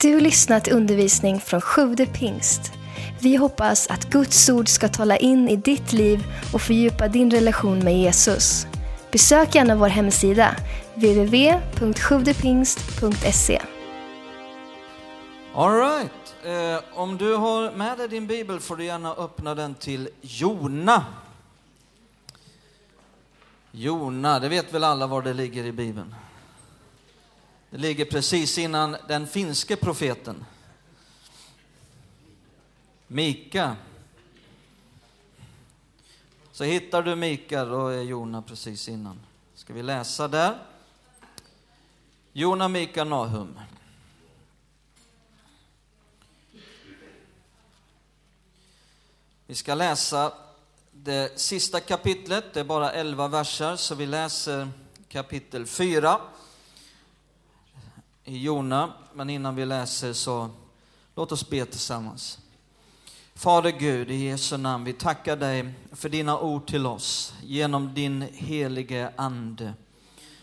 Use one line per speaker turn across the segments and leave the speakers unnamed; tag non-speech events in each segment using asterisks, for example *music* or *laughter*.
Du lyssnat till undervisning från Sjude pingst. Vi hoppas att Guds ord ska tala in i ditt liv och fördjupa din relation med Jesus. Besök gärna vår hemsida, www.sjuvdepingst.se.
Alright. Eh, om du har med dig din bibel får du gärna öppna den till Jona. Jona, det vet väl alla var det ligger i bibeln? Det ligger precis innan den finske profeten. Mika. Så hittar du Mika, då är Jona precis innan. Ska vi läsa där? Jona, Mika, Nahum. Vi ska läsa det sista kapitlet, det är bara elva verser, så vi läser kapitel 4 i Jona. Men innan vi läser så låt oss be tillsammans. Fader Gud, i Jesu namn, vi tackar dig för dina ord till oss genom din helige Ande.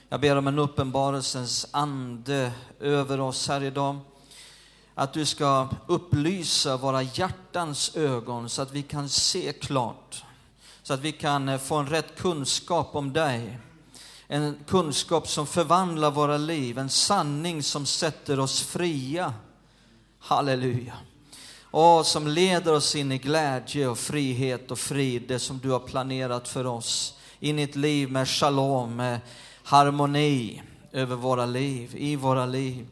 Jag ber om en uppenbarelsens ande över oss här idag. Att du ska upplysa våra hjärtans ögon så att vi kan se klart. Så att vi kan få en rätt kunskap om dig. En kunskap som förvandlar våra liv, en sanning som sätter oss fria. Halleluja. Och som leder oss in i glädje och frihet och frid, det som du har planerat för oss. In i ett liv med shalom, med harmoni över våra liv, i våra liv.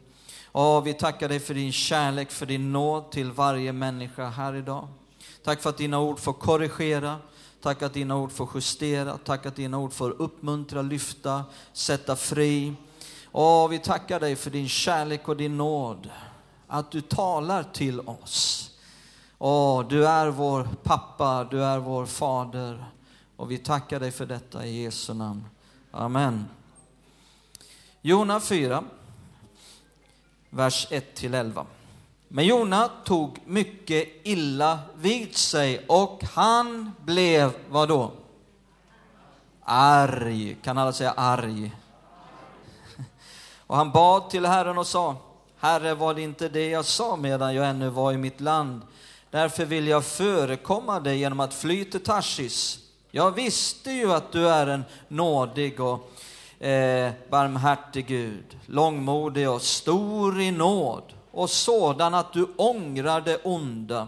Och vi tackar dig för din kärlek, för din nåd till varje människa här idag. Tack för att dina ord får korrigera, tack att dina ord får justera, tack att dina ord får uppmuntra, lyfta, sätta fri. Och vi tackar dig för din kärlek och din nåd, att du talar till oss. Åh, du är vår pappa, du är vår fader. Och vi tackar dig för detta i Jesu namn. Amen. Jona 4, vers 1-11. Men Jona tog mycket illa vid sig och han blev, vad då? Arg. Kan alla säga arg? *laughs* Och han bad till Herren och sa, Herre, var det inte det jag sa medan jag ännu var i mitt land? Därför vill jag förekomma dig genom att fly till Tarsis. Jag visste ju att du är en nådig och eh, barmhärtig Gud, långmodig och stor i nåd och sådan att du ångrar det onda.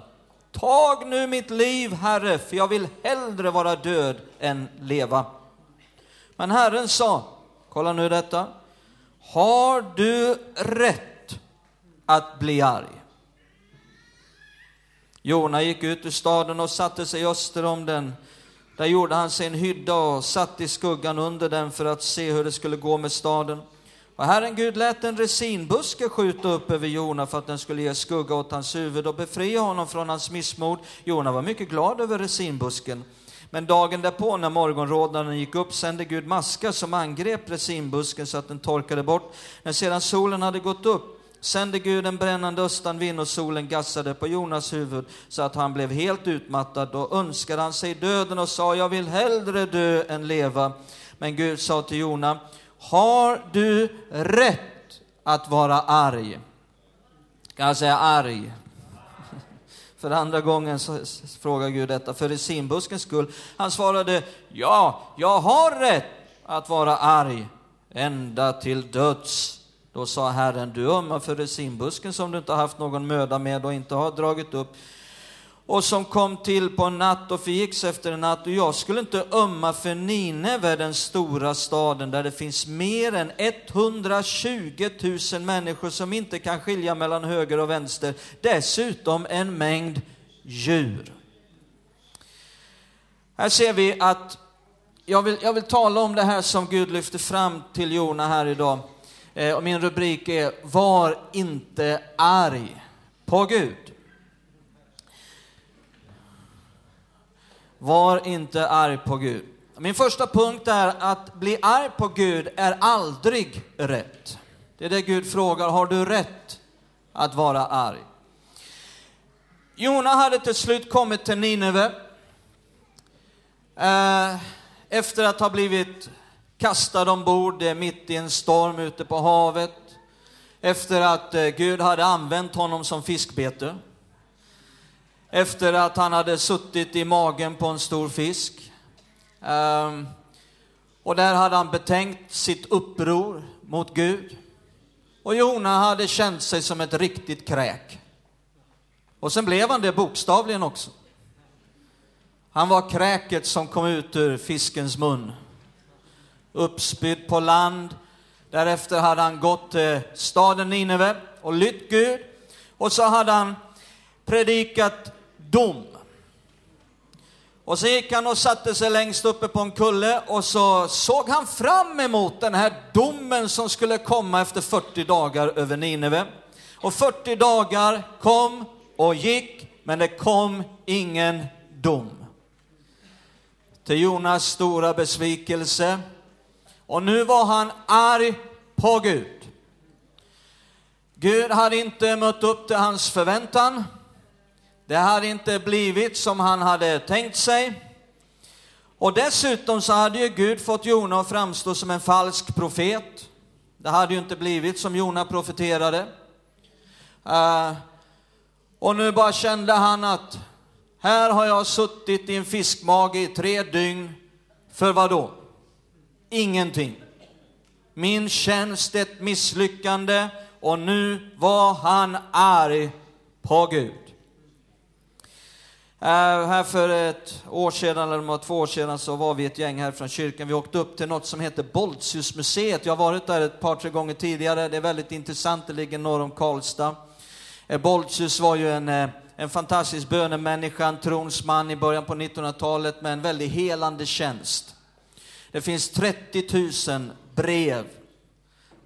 Tag nu mitt liv, Herre, för jag vill hellre vara död än leva. Men Herren sa, kolla nu detta, har du rätt att bli arg? Jona gick ut ur staden och satte sig öster om den. Där gjorde han sig en hydda och satt i skuggan under den för att se hur det skulle gå med staden. Och Herren Gud lät en resinbuske skjuta upp över Jona för att den skulle ge skugga åt hans huvud och befria honom från hans missmod. Jona var mycket glad över resinbusken. Men dagen därpå när morgonrodnaden gick upp sände Gud maskar som angrep resinbusken så att den torkade bort. När sedan solen hade gått upp sände Gud en brännande östanvind och solen gassade på Jonas huvud så att han blev helt utmattad. Då önskade han sig döden och sa, jag vill hellre dö än leva. Men Gud sa till Jona, har du rätt att vara arg? Kan jag säga arg? *laughs* För andra gången så frågar Gud detta för resinbuskens skull. Han svarade, ja, jag har rätt att vara arg ända till döds. Då sa Herren, du ömmar för resinbusken som du inte haft någon möda med och inte har dragit upp och som kom till på en natt och förgicks efter en natt. Och jag skulle inte ömma för Nineve, den stora staden där det finns mer än 120 000 människor som inte kan skilja mellan höger och vänster. Dessutom en mängd djur. Här ser vi att jag vill, jag vill tala om det här som Gud lyfter fram till Jona här idag. Eh, och min rubrik är Var inte arg på Gud. Var inte arg på Gud. Min första punkt är att bli arg på Gud är aldrig rätt. Det är det Gud frågar, har du rätt att vara arg? Jona hade till slut kommit till Nineve eh, efter att ha blivit kastad ombord mitt i en storm ute på havet. efter att eh, Gud hade använt honom som fiskbete. Efter att han hade suttit i magen på en stor fisk. Um, och där hade han betänkt sitt uppror mot Gud. Och Jona hade känt sig som ett riktigt kräk. Och sen blev han det bokstavligen också. Han var kräket som kom ut ur fiskens mun. Uppspydd på land. Därefter hade han gått till staden Nineve och lytt Gud. Och så hade han predikat dom. Och så gick han och satte sig längst uppe på en kulle och så såg han fram emot den här domen som skulle komma efter 40 dagar över Nineve. Och 40 dagar kom och gick, men det kom ingen dom. Till Jonas stora besvikelse. Och nu var han arg på Gud. Gud hade inte mött upp till hans förväntan. Det hade inte blivit som han hade tänkt sig. Och dessutom så hade ju Gud fått Jona att framstå som en falsk profet. Det hade ju inte blivit som Jona profeterade. Uh, och nu bara kände han att här har jag suttit i en fiskmage i tre dygn. För vad då? Ingenting. Min tjänst ett misslyckande och nu var han arg på Gud. Uh, här för ett år sedan, eller två år sedan, så var vi ett gäng här från kyrkan. Vi åkte upp till något som heter Boltsiusmuseet. Jag har varit där ett par, tre gånger tidigare. Det är väldigt intressant. Det ligger norr om Karlstad. Eh, uh, Boltsius var ju en, uh, en fantastisk bönemänniska, en tronsman i början på 1900-talet med en väldigt helande tjänst. Det finns 30 000 brev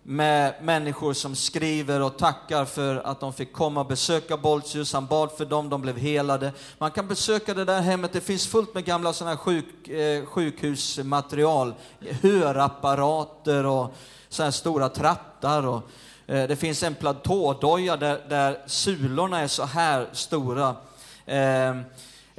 med människor som skriver och tackar för att de fick komma och besöka Boltius. Han bad för dem, de blev helade. Man kan besöka det där hemmet, det finns fullt med gamla såna här sjuk, eh, sjukhusmaterial, hörapparater och så här stora trattar. Och, eh, det finns en platådoja där, där sulorna är så här stora. Eh,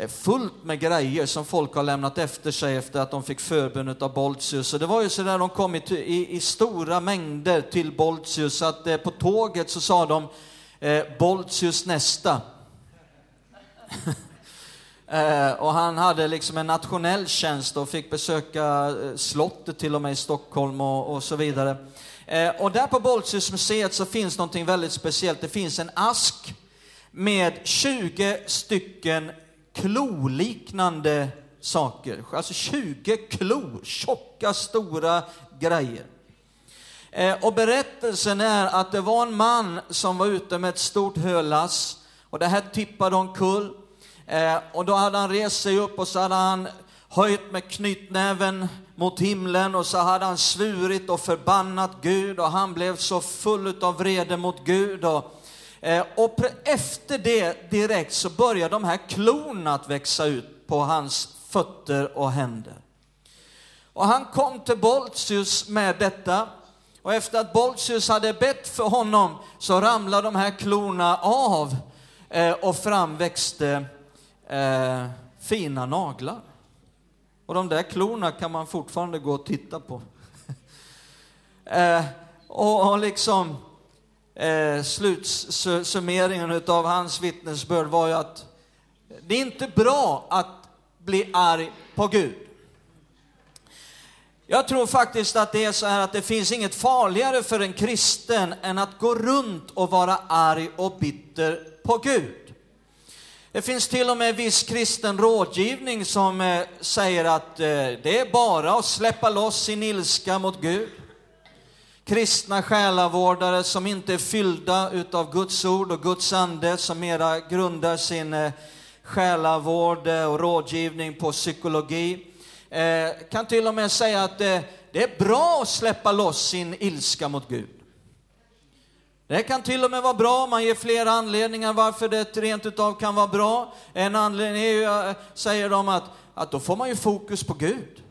Eh, fullt med grejer som folk har lämnat efter sig efter att de fick förbön av Boltius. och det var ju så där de kom i, i, i stora mängder till Boltius, att eh, på tåget så sa de eh, Boltius nästa. *laughs* eh, och han hade liksom en nationell tjänst och fick besöka eh, slottet till och med i Stockholm och, och så vidare. Eh, och där på Boltiusmuseet så finns någonting väldigt speciellt. Det finns en ask med 20 stycken kloliknande saker. Alltså 20 klor, tjocka, stora grejer. Eh, och berättelsen är att det var en man som var ute med ett stort hölass och det här tippade omkull. Eh, och då hade han rest sig upp och så hade han höjt med knytnäven mot himlen och så hade han svurit och förbannat Gud och han blev så full av vrede mot Gud. Och Eh, och efter det direkt så börjar de här klorna att växa ut på hans fötter och händer. Och han kom till Boltius med detta. Och efter att Boltius hade bett för honom så ramlade de här klorna av eh, och fram växte eh, fina naglar. Och de där klorna kan man fortfarande gå och titta på. *laughs* eh, och, och liksom eh, slutsummeringen av hans vittnesbörd var ju att det är inte bra att bli arg på Gud. Jag tror faktiskt att det är så här att det finns inget farligare för en kristen än att gå runt och vara arg och bitter på Gud. Det finns till och med viss kristen rådgivning som eh, säger att eh, det är bara att släppa loss sin ilska mot Gud kristna själavårdare som inte är fyllda utav Guds ord och Guds ande, som mera grundar sin eh, själavård eh, och rådgivning på psykologi, eh, kan till och med säga att det är bra att släppa loss sin ilska mot Gud. Det kan till och med vara bra, man ger flera anledningar varför det rent utav kan vara bra. En anledning är ju, säger de, att, att då får man ju fokus på Gud.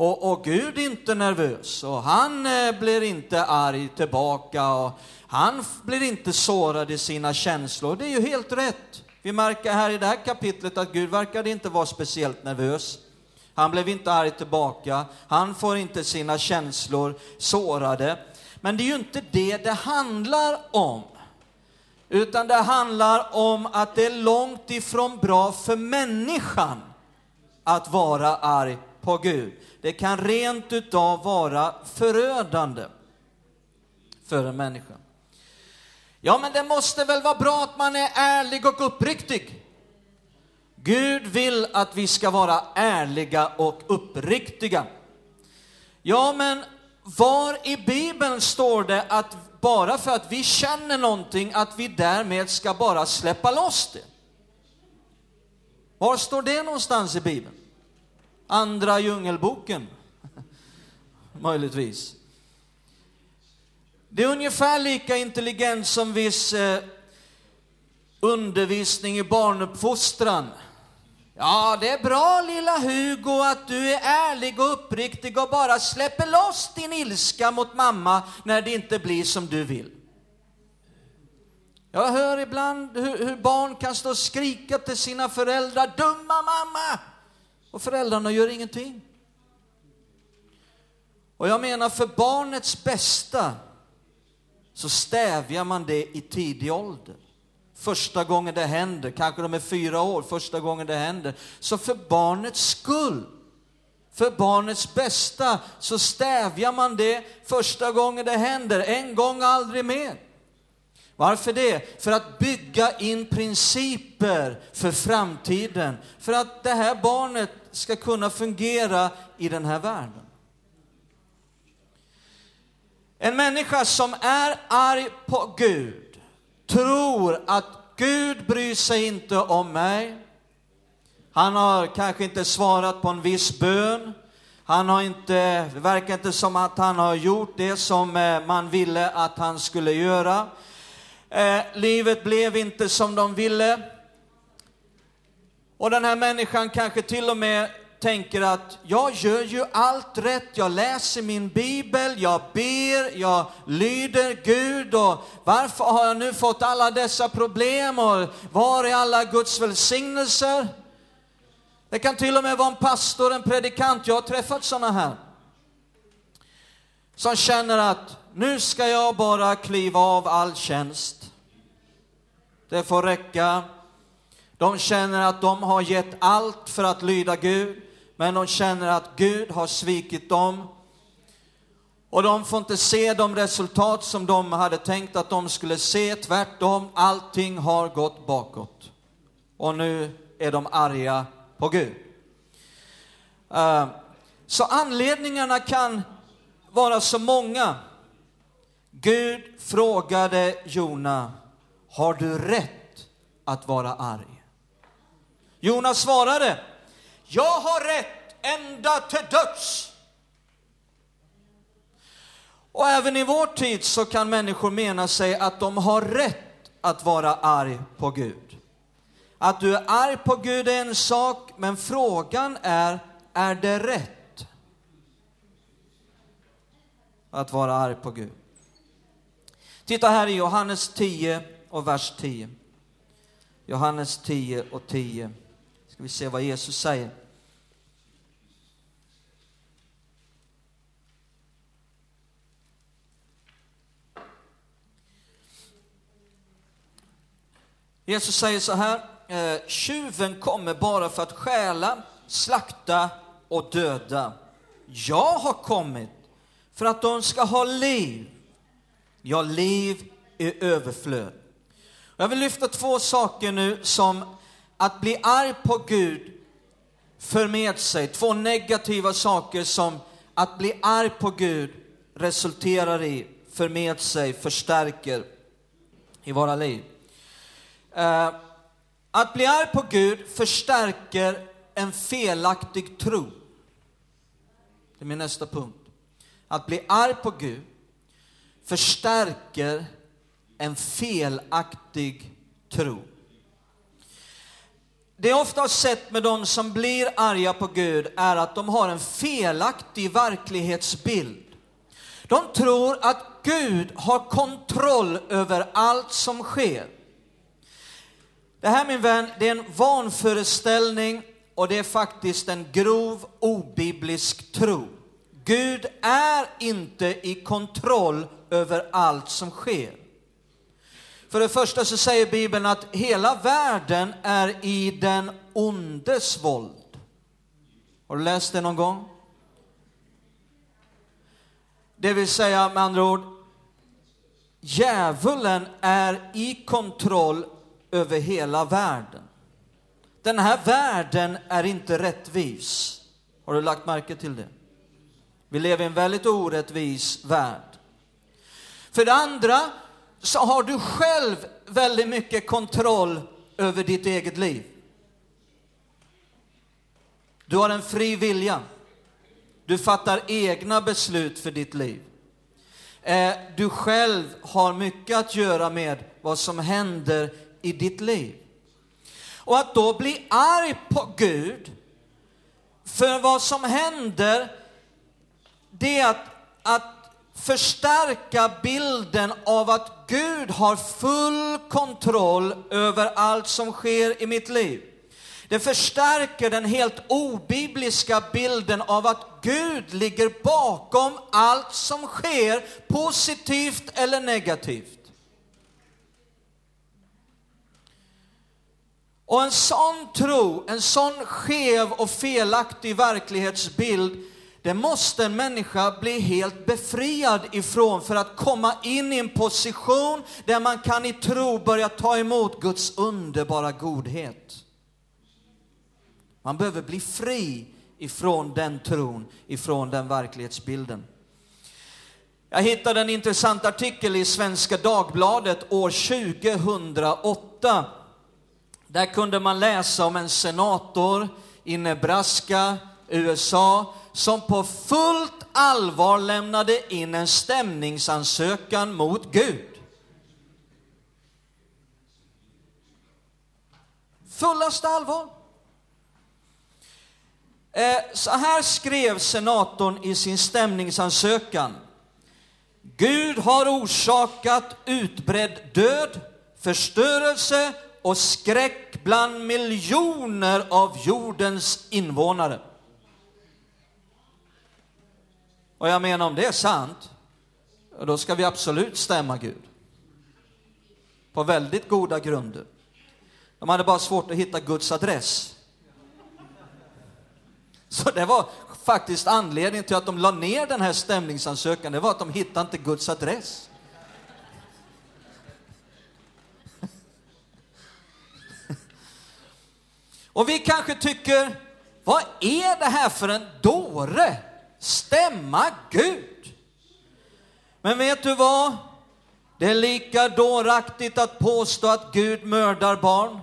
Och, och Gud är inte nervös och han eh, blir inte arg tillbaka och han blir inte sårad i sina känslor. Det är ju helt rätt. Vi märker här i det här kapitlet att Gud verkade inte vara speciellt nervös. Han blev inte arg tillbaka. Han får inte sina känslor sårade. Men det är ju inte det det handlar om. Utan det handlar om att det är långt ifrån bra för människan att vara arg på Gud. Det kan rent utav vara förödande för en människa. Ja, men det måste väl vara bra att man är ärlig och uppriktig. Gud vill att vi ska vara ärliga och uppriktiga. Ja, men var i Bibeln står det att bara för att vi känner någonting, att vi därmed ska bara släppa loss det? Var står det någonstans i Bibeln? Andra djungelboken? *laughs* Möjligtvis. Det är ungefär lika intelligent som viss eh, undervisning i barnuppfostran. Ja, det är bra lilla Hugo att du är ärlig och uppriktig och bara släpper loss din ilska mot mamma när det inte blir som du vill. Jag hör ibland hur, hur barn kan stå och skrika till sina föräldrar, dumma mamma! Och föräldrarna gör ingenting. Och jag menar för barnets bästa så stävjar man det i tidig ålder. Första gången det händer, kanske de är fyra år, första gången det händer. Så för barnets skull, för barnets bästa, så stävjar man det första gången det händer, en gång aldrig mer. Varför det? För att bygga in principer för framtiden, för att det här barnet ska kunna fungera i den här världen. En människa som är arg på Gud tror att Gud bryr sig inte om mig. Han har kanske inte svarat på en viss bön. Han har inte, det verkar inte som att han har gjort det som eh, man ville att han skulle göra. Eh, livet blev inte som de ville. Och den här människan kanske till och med tänker att jag gör ju allt rätt, jag läser min bibel, jag ber, jag lyder Gud och varför har jag nu fått alla dessa problem och var är alla Guds välsignelser? Det kan till och med vara en pastor, en predikant, jag har träffat sådana här. Som känner att nu ska jag bara kliva av all tjänst. Det får räcka. De känner att de har gett allt för att lyda Gud men de känner att Gud har svikit dem. Och de får inte se de resultat som de hade tänkt att de skulle se, tvärtom, allting har gått bakåt. Och nu är de arga på Gud. Uh, så anledningarna kan vara så många. Gud frågade Jona, har du rätt att vara arg? Jonas svarade, jag har rätt ända till döds. Och även i vår tid så kan människor mena sig att de har rätt att vara arg på Gud. Att du är arg på Gud är en sak, men frågan är, är det rätt? Att vara arg på Gud. Titta här i Johannes 10 och vers 10. Johannes 10 och 10. Ska vi se vad Jesus säger. Jesus säger så här, eh, tjuven kommer bara för att stjäla, slakta och döda. Jag har kommit för att de ska ha liv, ja, liv i överflöd. Jag vill lyfta två saker nu som att bli arg på Gud för med sig, två negativa saker som att bli arg på Gud resulterar i, för med sig, förstärker i våra liv. Uh, att bli arg på Gud förstärker en felaktig tro. Det är min nästa punkt. Att bli arg på Gud förstärker en felaktig tro. Det jag ofta har sett med de som blir arga på Gud är att de har en felaktig verklighetsbild. De tror att Gud har kontroll över allt som sker. Det här min vän, det är en vanföreställning och det är faktiskt en grov obiblisk tro. Gud är inte i kontroll över allt som sker. För det första så säger Bibeln att hela världen är i den ondes våld. Har du läst det någon gång? Det vill säga med andra ord, djävulen är i kontroll över hela världen. Den här världen är inte rättvis. Har du lagt märke till det? Vi lever i en väldigt orättvis värld. För det andra så har du själv väldigt mycket kontroll över ditt eget liv. Du har en fri vilja. Du fattar egna beslut för ditt liv. Eh, du själv har mycket att göra med vad som händer i ditt liv. Och att då bli arg på Gud för vad som händer, det är att, att förstärka bilden av att Gud har full kontroll över allt som sker i mitt liv. Det förstärker den helt obibliska bilden av att Gud ligger bakom allt som sker, positivt eller negativt. Och en sån tro, en sån skev och felaktig verklighetsbild, det måste en människa bli helt befriad ifrån för att komma in i en position där man kan i tro börja ta emot Guds underbara godhet. Man behöver bli fri ifrån den tron, ifrån den verklighetsbilden. Jag hittade en intressant artikel i Svenska Dagbladet år 2008 där kunde man läsa om en senator i Nebraska, USA, som på fullt allvar lämnade in en stämningsansökan mot Gud. Fullaste allvar. Eh, så här skrev senatorn i sin stämningsansökan. Gud har orsakat utbredd död, förstörelse och skräck bland miljoner av jordens invånare. Och jag menar, om det är sant, då ska vi absolut stämma Gud. På väldigt goda grunder. De hade bara svårt att hitta Guds adress. Så det var faktiskt anledningen till att de la ner den här stämningsansökan, det var att de hittade inte Guds adress. *laughs* Och vi kanske tycker, vad är det här för en dåre? Stämma Gud. Men vet du vad? Det är lika dåraktigt att påstå att Gud mördar barn.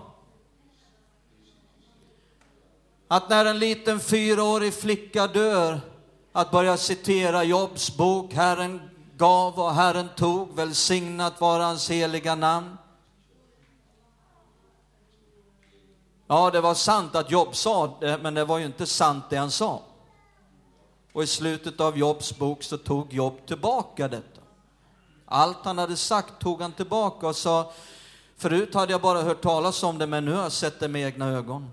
Att när en liten fyraårig flicka dör, att börja citera Jobs bok, Herren gav och Herren tog, välsignat vara hans heliga namn. Ja, det var sant att Job sa det, men det var ju inte sant det han sa. Och i slutet av Jobs bok så tog Job tillbaka detta. Allt han hade sagt tog han tillbaka och sa, förut hade jag bara hört talas om det, men nu har jag sett det med egna ögon.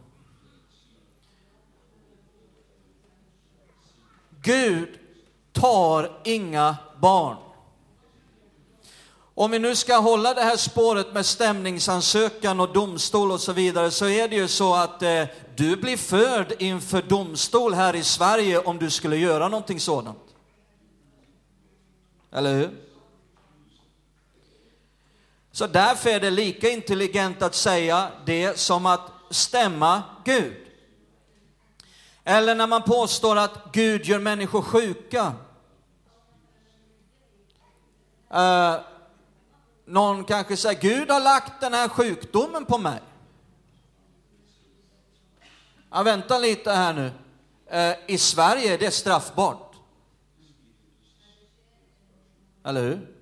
Gud tar inga barn. Om vi nu ska hålla det här spåret med stämningsansökan och domstol och så vidare, så är det ju så att eh, du blir förd inför domstol här i Sverige om du skulle göra någonting sådant. Eller hur? Så därför är det lika intelligent att säga det som att stämma Gud. Eller när man påstår att Gud gör människor sjuka. Eh, någon kanske säger, Gud har lagt den här sjukdomen på mig. Ja, vänta lite här nu. Eh, I Sverige är det straffbart. Eller hur?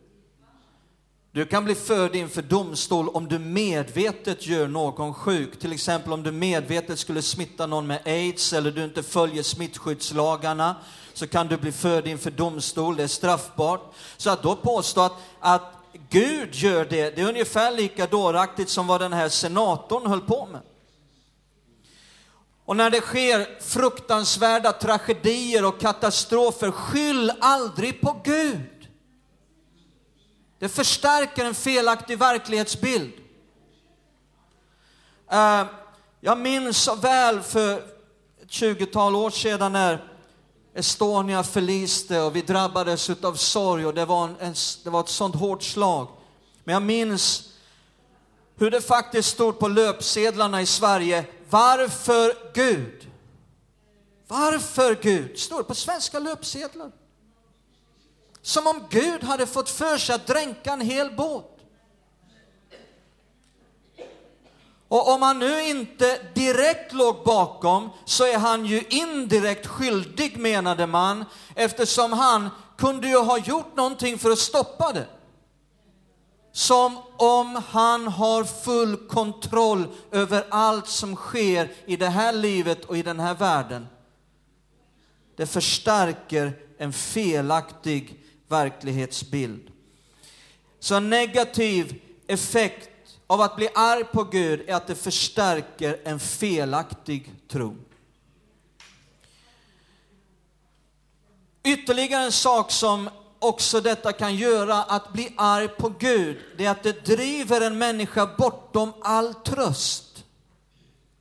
Du kan bli förd inför domstol om du medvetet gör någon sjuk. Till exempel om du medvetet skulle smitta någon med aids eller du inte följer smittskyddslagarna så kan du bli förd inför domstol, det är straffbart. Så att då påstå att, att Gud gör det, det är ungefär lika dåraktigt som vad den här senatorn höll på med. Och när det sker fruktansvärda tragedier och katastrofer, skyll aldrig på Gud. Det förstärker en felaktig verklighetsbild. Eh, jag minns så väl för ett 20-tal år sedan när Estonia förliste och vi drabbades av sorg och det var, en, det var ett sånt hårt slag. Men jag minns hur det faktiskt stod på löpsedlarna i Sverige, varför Gud? Varför Gud? Står det på svenska löpsedlar. Som om Gud hade fått för sig att dränka en hel båt. Och om han nu inte direkt låg bakom så är han ju indirekt skyldig menade man eftersom han kunde ju ha gjort någonting för att stoppa det. Som om han har full kontroll över allt som sker i det här livet och i den här världen. Det förstärker en felaktig verklighetsbild. Så en negativ effekt av att bli arg på Gud är att det förstärker en felaktig tro. Ytterligare en sak som också detta kan göra, att bli arg på Gud, det är att det driver en människa bortom all tröst.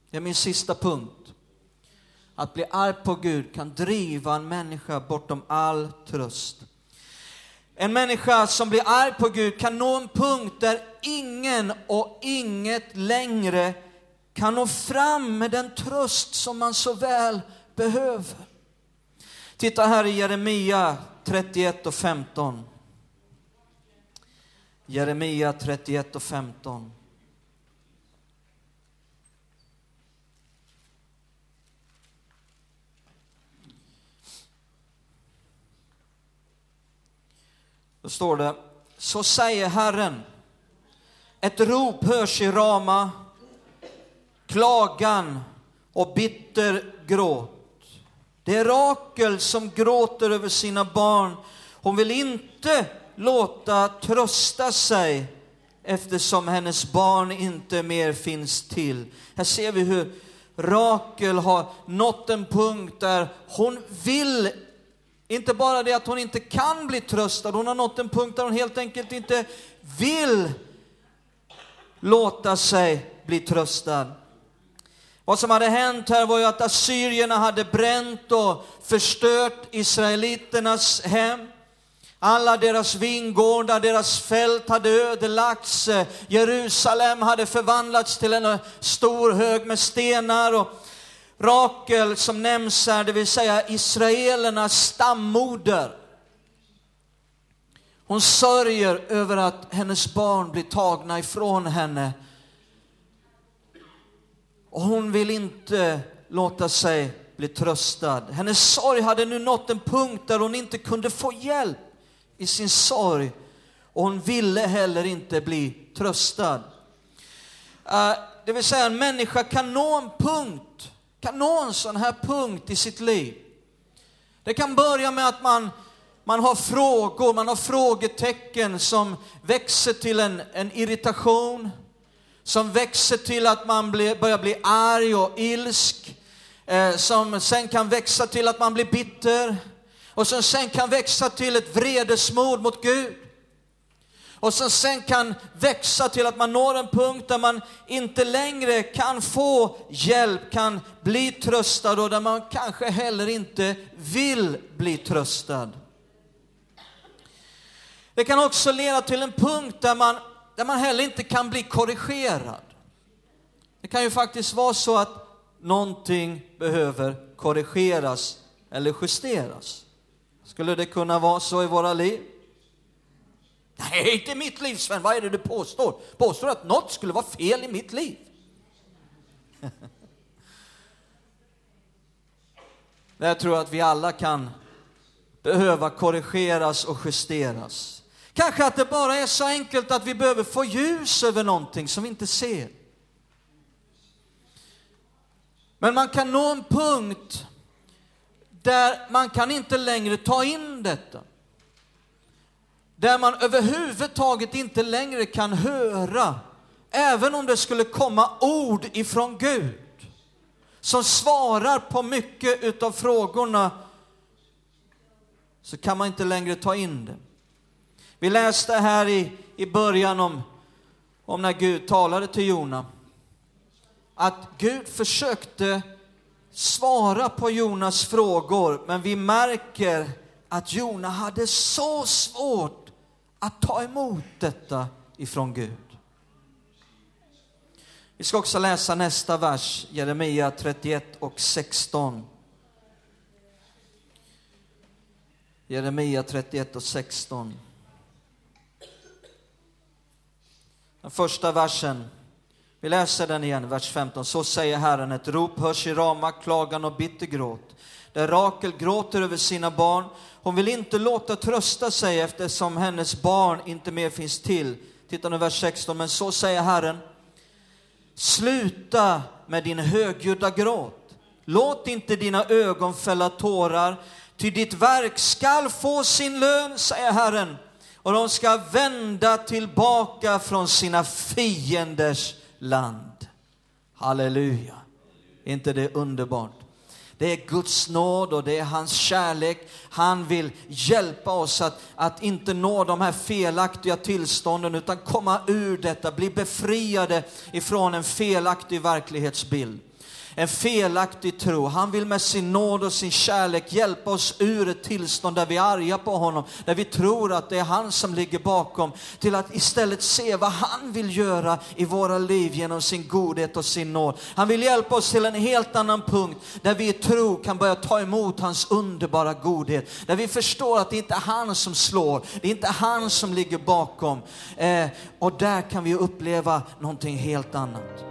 Det är min sista punkt. Att bli arg på Gud kan driva en människa bortom all tröst. En människa som blir arg på Gud kan nå en punkt där ingen och inget längre kan nå fram med den tröst som man så väl behöver. Titta här i Jeremia 31 och 15. Jeremia 31 och 15. Då står det, så säger Herren, ett rop hörs i Rama, klagan och bitter gråt. Det är Rakel som gråter över sina barn. Hon vill inte låta trösta sig eftersom hennes barn inte mer finns till. Här ser vi hur Rakel har nått en punkt där hon vill inte bara det att hon inte kan bli tröstad, hon har nått en punkt där hon helt enkelt inte vill låta sig bli tröstad. Vad som hade hänt här var ju att assyrierna hade bränt och förstört israeliternas hem. Alla deras vingårdar, deras fält hade ödelagts. Eh, Jerusalem hade förvandlats till en eh, stor hög med stenar. Och Rakel som nämns här, det vill säga israelernas stammoder. Hon sörjer över att hennes barn blir tagna ifrån henne. Och hon vill inte låta sig bli tröstad. Hennes sorg hade nu nått en punkt där hon inte kunde få hjälp i sin sorg. Och hon ville heller inte bli tröstad. Eh, det vill säga en människa kan nå en punkt kan nå en sån här punkt i sitt liv. Det kan börja med att man, man har frågor, man har frågetecken som växer till en, en irritation, som växer till att man blir, börjar bli arg och ilsk, eh, som sen kan växa till att man blir bitter och som sen kan växa till ett vredesmod mot Gud och som sen kan växa till att man når en punkt där man inte längre kan få hjälp, kan bli tröstad och där man kanske heller inte vill bli tröstad. Det kan också leda till en punkt där man, där man heller inte kan bli korrigerad. Det kan ju faktiskt vara så att någonting behöver korrigeras eller justeras. Skulle det kunna vara så i våra liv? Nej, inte mitt liv Sven, vad är det du påstår? Påstår du att något skulle vara fel i mitt liv? *laughs* Jag tror att vi alla kan behöva korrigeras och justeras. Kanske att det bara är så enkelt att vi behöver få ljus över någonting som vi inte ser. Men man kan nå en punkt där man kan inte längre ta in detta där man överhuvudtaget inte längre kan höra, även om det skulle komma ord ifrån Gud som svarar på mycket utav frågorna, så kan man inte längre ta in det. Vi läste här i, i början om, om när Gud talade till Jona. Att Gud försökte svara på Jonas frågor, men vi märker att Jona hade så svårt att ta emot detta ifrån Gud. Vi ska också läsa nästa vers, Jeremia 31 och 16. Jeremia 31 och 16. Den första versen, vi läser den igen, vers 15. Så säger Herren, ett rop hörs i Rama, klagan och bitter gråt. Där Rakel gråter över sina barn. Hon vill inte låta trösta sig eftersom hennes barn inte mer finns till. Titta nu vers 16, men så säger Herren, Sluta med din högljudda gråt. Låt inte dina ögon fälla tårar, ty ditt verk skall få sin lön, säger Herren, och de ska vända tillbaka från sina fienders land. Halleluja. Är inte det underbart? Det är Guds nåd och det är hans kärlek. Han vill hjälpa oss att, att inte nå de här felaktiga tillstånden utan komma ur detta, bli befriade ifrån en felaktig verklighetsbild en felaktig tro. Han vill med sin nåd och sin kärlek hjälpa oss ur ett tillstånd där vi är arga på honom, där vi tror att det är han som ligger bakom, till att istället se vad han vill göra i våra liv genom sin godhet och sin nåd. Han vill hjälpa oss till en helt annan punkt där vi i tro kan börja ta emot hans underbara godhet, där vi förstår att det inte är han som slår, det är inte han som ligger bakom. Eh, och där kan vi uppleva någonting helt annat.